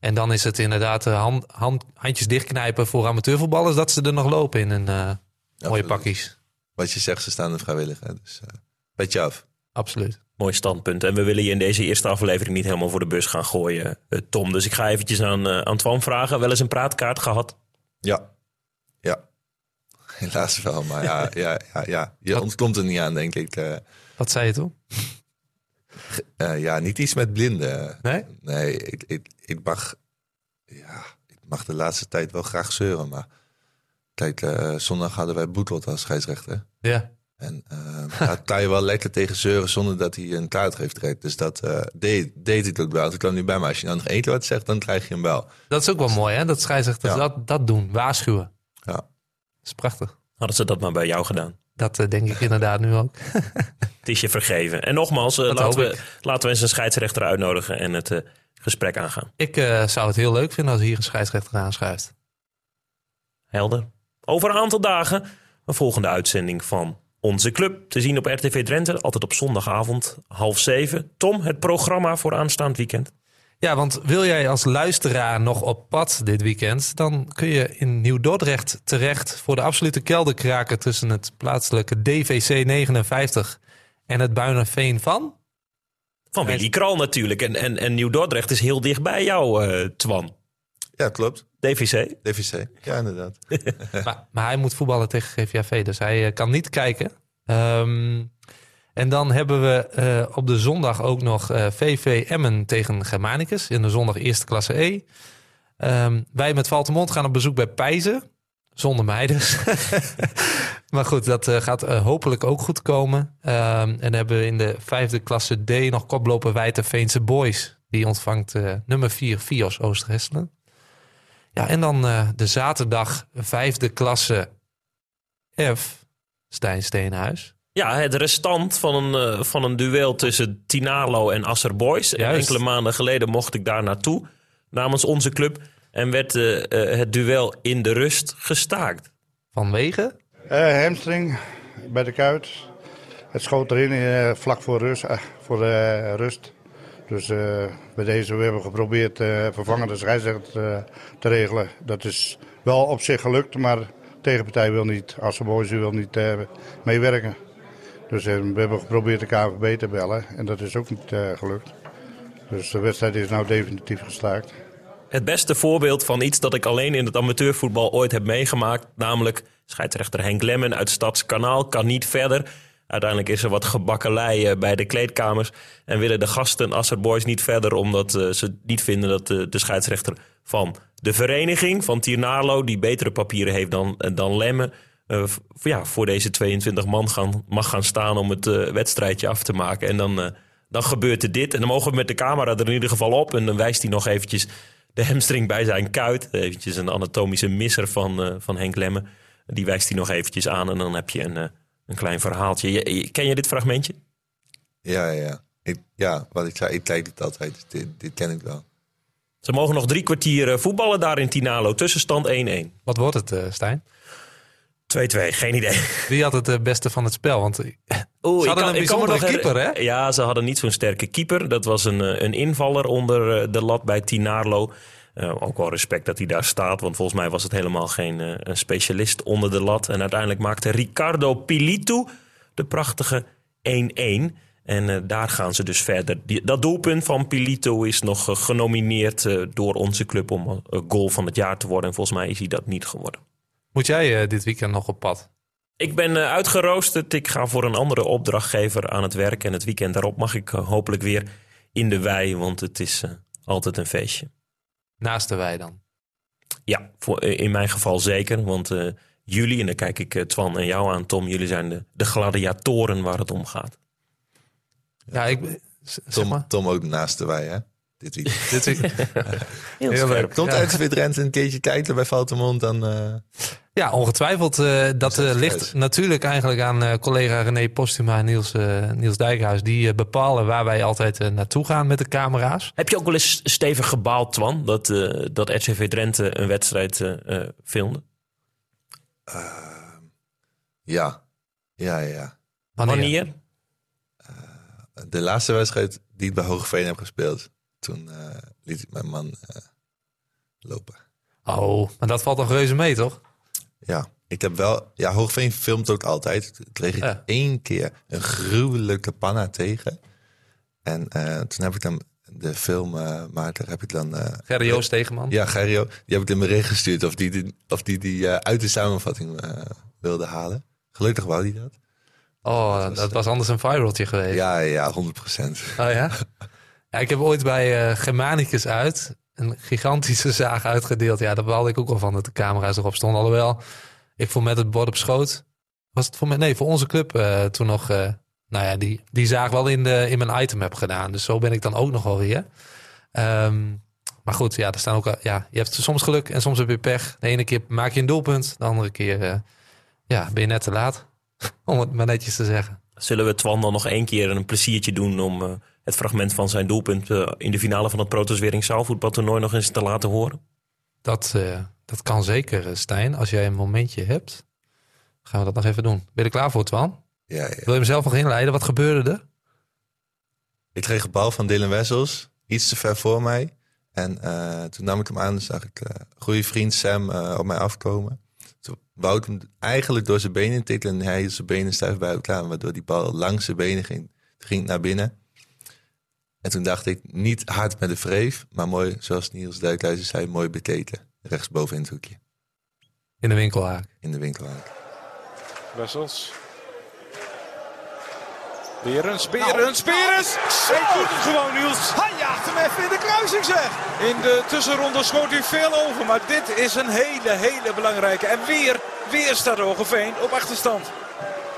En dan is het inderdaad eh, hand, hand, handjes dichtknijpen voor amateurvoetballers dat ze er nog lopen in een eh, mooie Absoluut. pakjes. Wat je zegt, ze staan er vrijwillig. Hè? Dus eh petje af. Absoluut. Mooi standpunt. En we willen je in deze eerste aflevering niet helemaal voor de bus gaan gooien, eh, Tom. Dus ik ga eventjes aan, eh aan Twan vragen. Wel eens een praatkaart gehad? Ja. Ja. Helaas wel, maar ja, ja, ja, ja. je ontkomt er niet aan, denk ik. eh. Wat zei je toen? Eh, ja, niet iets met blinden. Nee? Nee, ik, ik, ik mag... Ja, ik mag de laatste tijd wel graag zeuren, maar... Kijk, eh, zondag hadden wij Boetlot als scheidsrechter. Ja. En eh daar kan je wel lekker tegen zeuren zonder dat hij een kaart heeft direct. Dus dat eh, deed, deed ik ook wel. Ik kwam nu bij, maar als je nou nog één keer wat zegt, dan krijg je hem wel. Dat is ook wel mooi, hè? Dat scheidsrechters Ja. dat, dat doen. Waarschuwen. Ja. Dat is prachtig. Hadden ze dat maar bij jou gedaan? Dat eh, denk ik inderdaad nu ook. Het is je vergeven. En nogmaals, eh, Dat laten, we, laten we eens een scheidsrechter uitnodigen en het eh, gesprek aangaan. Ik eh, zou het heel leuk vinden als hier een scheidsrechter aanschuift. Helder. Over een aantal dagen een volgende uitzending van Onze Club. Te zien op RTV Drenthe, altijd op zondagavond, half zeven. Tom, het programma voor aanstaand weekend. Ja, want wil jij als luisteraar nog op pad dit weekend, dan kun je in Nieuw-Dordrecht terecht voor de absolute kelderkraker tussen het plaatselijke DVC 59 en het Buinerveen van. Van Willy Kral natuurlijk. En, en, en Nieuw-Dordrecht is heel dicht bij jou, eh, Twan. Ja, klopt. DVC. DVC. Ja, inderdaad. Maar, maar hij moet voetballen tegen GVAV, dus hij eh, kan niet kijken. Ehm, en dan hebben we eh, op de zondag ook nog eh, VV Emmen tegen Germanicus in de zondag eerste klasse E. Ehm, wij met Valtemont gaan op bezoek bij Pijzen. Zonder mij dus. maar goed, dat eh, gaat hopelijk ook goed komen. Ehm, en dan hebben we in de vijfde klasse D nog koploper Wijte Veense Boys. Die ontvangt eh, nummer 4 Fios Oosterhesselen. Ja, en dan eh, de zaterdag vijfde klasse F, Stijn Steenhuis. Ja, het restant van een, eh, van een duel tussen Tinalo en Asser Boys. En enkele maanden geleden mocht ik daar naartoe namens onze club. En werd eh, het duel in de rust gestaakt. Vanwege? Eh, hamstring bij de kuit. Het schoot erin vlak voor rust. voor, rust. Dus eh, bij deze we hebben geprobeerd uh, vervangende scheidsrechter uh, te regelen. Dat is wel op zich gelukt, maar de tegenpartij wil niet, Assenboys wil niet meewerken. Dus we hebben geprobeerd de KVB te bellen en dat is ook niet gelukt. Dus de wedstrijd is nou definitief gestaakt. Het beste voorbeeld van iets dat ik alleen in het amateurvoetbal ooit heb meegemaakt, namelijk scheidsrechter Henk Lemmen uit Stadskanaal kan niet verder. Uiteindelijk is er wat gebakkelei bij de kleedkamers. En willen de gasten Asser Boys niet verder, omdat uh, ze niet vinden dat de, de, scheidsrechter van de vereniging, van Tiernarlo, die betere papieren heeft dan, dan Lemmen, ja, voor deze 22 man gaan, mag gaan staan om het wedstrijdje af te maken. En dan, dan gebeurt er dit. En dan mogen we met de camera er in ieder geval op. En dan wijst hij nog eventjes de hamstring bij zijn kuit. Eventjes een anatomische misser van, van Henk Lemmen. Die wijst hij nog eventjes aan en dan heb je een een klein verhaaltje. Je, ken je dit fragmentje? Ja, ja. Ik, ja, wat ik zei, ik kijk dit altijd. Dus dit, dit ken ik wel. Ze mogen nog drie kwartier eh, voetballen daar in Tinalo. Tussenstand 1-1. Wat wordt het, uh, Stijn? 2-2, geen idee. Wie had het uh, beste van het spel? Want Oeh, ze hadden kan, een bijzondere keeper, hè? Ja, ze hadden niet zo'n sterke keeper. Dat was een, een invaller onder de lat bij Tinarlo. Uh, ook wel respect dat hij daar staat, want volgens mij was het helemaal geen uh, een specialist onder de lat. En uiteindelijk maakte Ricardo Pilitu de prachtige 1-1. En uh, daar gaan ze dus verder. Die, dat doelpunt van Pilito is nog genomineerd door onze club om goal van het jaar te worden. En volgens mij is hij dat niet geworden. Moet jij dit weekend nog op pad? Ik ben uitgeroosterd. Ik ga voor een andere opdrachtgever aan het werk. En het weekend daarop mag ik hopelijk weer in de wei, want het is altijd een feestje. Naast de wei dan? Ja, voor, in mijn geval zeker. Want uh, jullie, en dan kijk ik uh, Twan en jou aan, Tom, jullie zijn de, de gladiatoren waar het om gaat. Ja, ik. Tom, Tom ook naast de wei, hè? Dit weekend. Dit weekend. Heel, Heel leuk. Komt ja. uit Drenthe een keertje kijken bij Valtemont, dan... Uh... Ja, ongetwijfeld. Uh, dat dat ligt natuurlijk eigenlijk aan uh, collega René Postuma en Niels, Niels Dijkhuis. Die bepalen waar wij altijd naartoe gaan met de camera's. Heb je ook wel eens stevig gebaald, Twan, dat, dat RCV Drenthe een wedstrijd filmde? ja. Ja, ja. Wanneer? Wanneer? De laatste wedstrijd die ik bij Hogeveen heb gespeeld, toen liet ik mijn man lopen. Oh, maar dat valt toch reuze mee, toch? Ja, ik heb wel. Ja, Hoogveen filmt ook altijd. Toen kreeg ik Ja. één keer een gruwelijke panna tegen. En eh, toen heb ik dan de filmmaker, heb ik dan. eh, Gerry Joost Tegenman. ja, Gerrio, die heb ik in mijn recht gestuurd of die die, of die, die eh, uit de samenvatting eh, wilde halen. Gelukkig wou die dat. Oh, dat was anders een viraltje geweest. Ja, ja, 100 procent. Oh ja? ja ik heb ooit bij eh, Germanicus uit een gigantische zaag uitgedeeld. Ja, daar baalde ik ook wel van dat de camera's erop stonden. Alhoewel, ik voor met het bord op schoot. Was het voor mij? Nee, voor onze club eh, toen nog. eh, nou ja, die, die zaag wel in, de, in mijn item heb gedaan. Dus zo ben ik dan ook nog wel weer. Ehm, maar goed, ja, er staan ook. al- Ja, je hebt soms geluk en soms heb je pech. De ene keer maak je een doelpunt, de andere keer ja, ben je net te laat. Om het maar netjes te zeggen. Zullen we Twan dan nog één keer een pleziertje doen om het fragment van zijn doelpunt eh, in de finale van het Protoswering zaalvoetbaltoernooi nog eens te laten horen? Dat, eh, dat kan zeker, eh, Stijn. Als jij een momentje hebt, gaan we dat nog even doen. Ben je er klaar voor, Twan? Ja, ja. Wil je hem zelf nog inleiden? Wat gebeurde er? Ik kreeg een bal van Dylan Wessels, iets te ver voor mij. En eh, toen nam ik hem aan en zag ik eh goede vriend Sam eh, op mij afkomen. Toen wou ik hem eigenlijk door zijn benen tikken en hij zijn benen stijf bij elkaar. Waardoor die bal langs zijn benen ging, Toen ging naar binnen. En toen dacht ik, niet hard met de vreef, maar mooi, zoals Niels Dijkhuizen zei, mooi bekeken. Rechtsboven in het hoekje, In de winkelhaak. in de winkelhaak. Wessels. Berens, Berens, Berens! Hij doet het gewoon, Niels. Hij jaagt hem even in de kruising zeg. In de tussenronde schoot hij veel over, maar dit is een hele, hele belangrijke. En weer, weer staat Hogeveen op achterstand.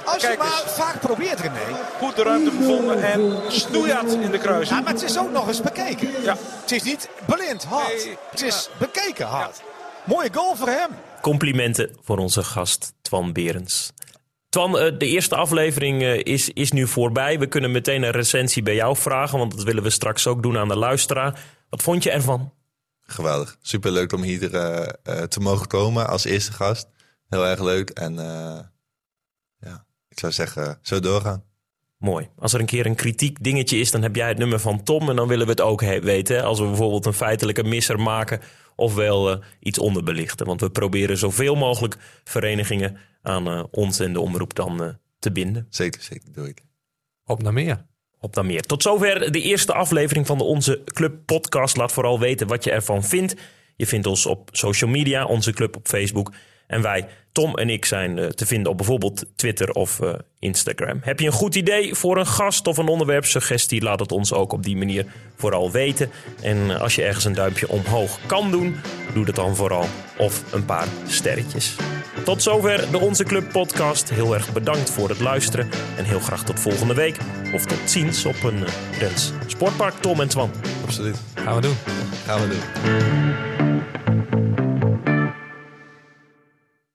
Als je maar eens. vaak probeert René. Goed de ruimte gevonden en snoeihard in de Ja, kruising. maar het is ook nog eens bekeken. Ja. Het is niet blind hard. Nee, Het is bekeken hard. Mooie goal voor hem. Complimenten voor onze gast Twan Berens. Twan, eh, de eerste aflevering eh, is, is nu voorbij. We kunnen meteen een recensie bij jou vragen, want dat willen we straks ook doen aan de luisteraar. Wat vond je ervan? Geweldig. Superleuk om hier eh, eh, te mogen komen als eerste gast. Heel erg leuk. En eh, ik zou zeggen, zo doorgaan. Mooi. Als er een keer een kritiek dingetje is, dan heb jij het nummer van Tom en dan willen we het ook weten. Als we bijvoorbeeld een feitelijke misser maken of wel eh, iets onderbelichten. Want we proberen zoveel mogelijk verenigingen aan eh, ons en de omroep dan eh, te binden. Zeker, zeker. Doe ik. Op naar meer. Op dan meer. Tot zover de eerste aflevering van de Onze Club podcast. Laat vooral weten wat je ervan vindt. Je vindt ons op social media, Onze Club op Facebook. En wij, Tom en ik, zijn eh, te vinden op bijvoorbeeld Twitter of eh, Instagram. Heb je een goed idee voor een gast of een onderwerpsuggestie? Laat het ons ook op die manier vooral weten. En eh, als je ergens een duimpje omhoog kan doen, doe dat dan vooral. Of een paar sterretjes. Tot zover de Onze Club podcast. Heel erg bedankt voor het luisteren. En heel graag tot volgende week. Of tot ziens op een uh, Drents Sportpark. Tom en Twan. Absoluut. Gaan we doen. Gaan we doen.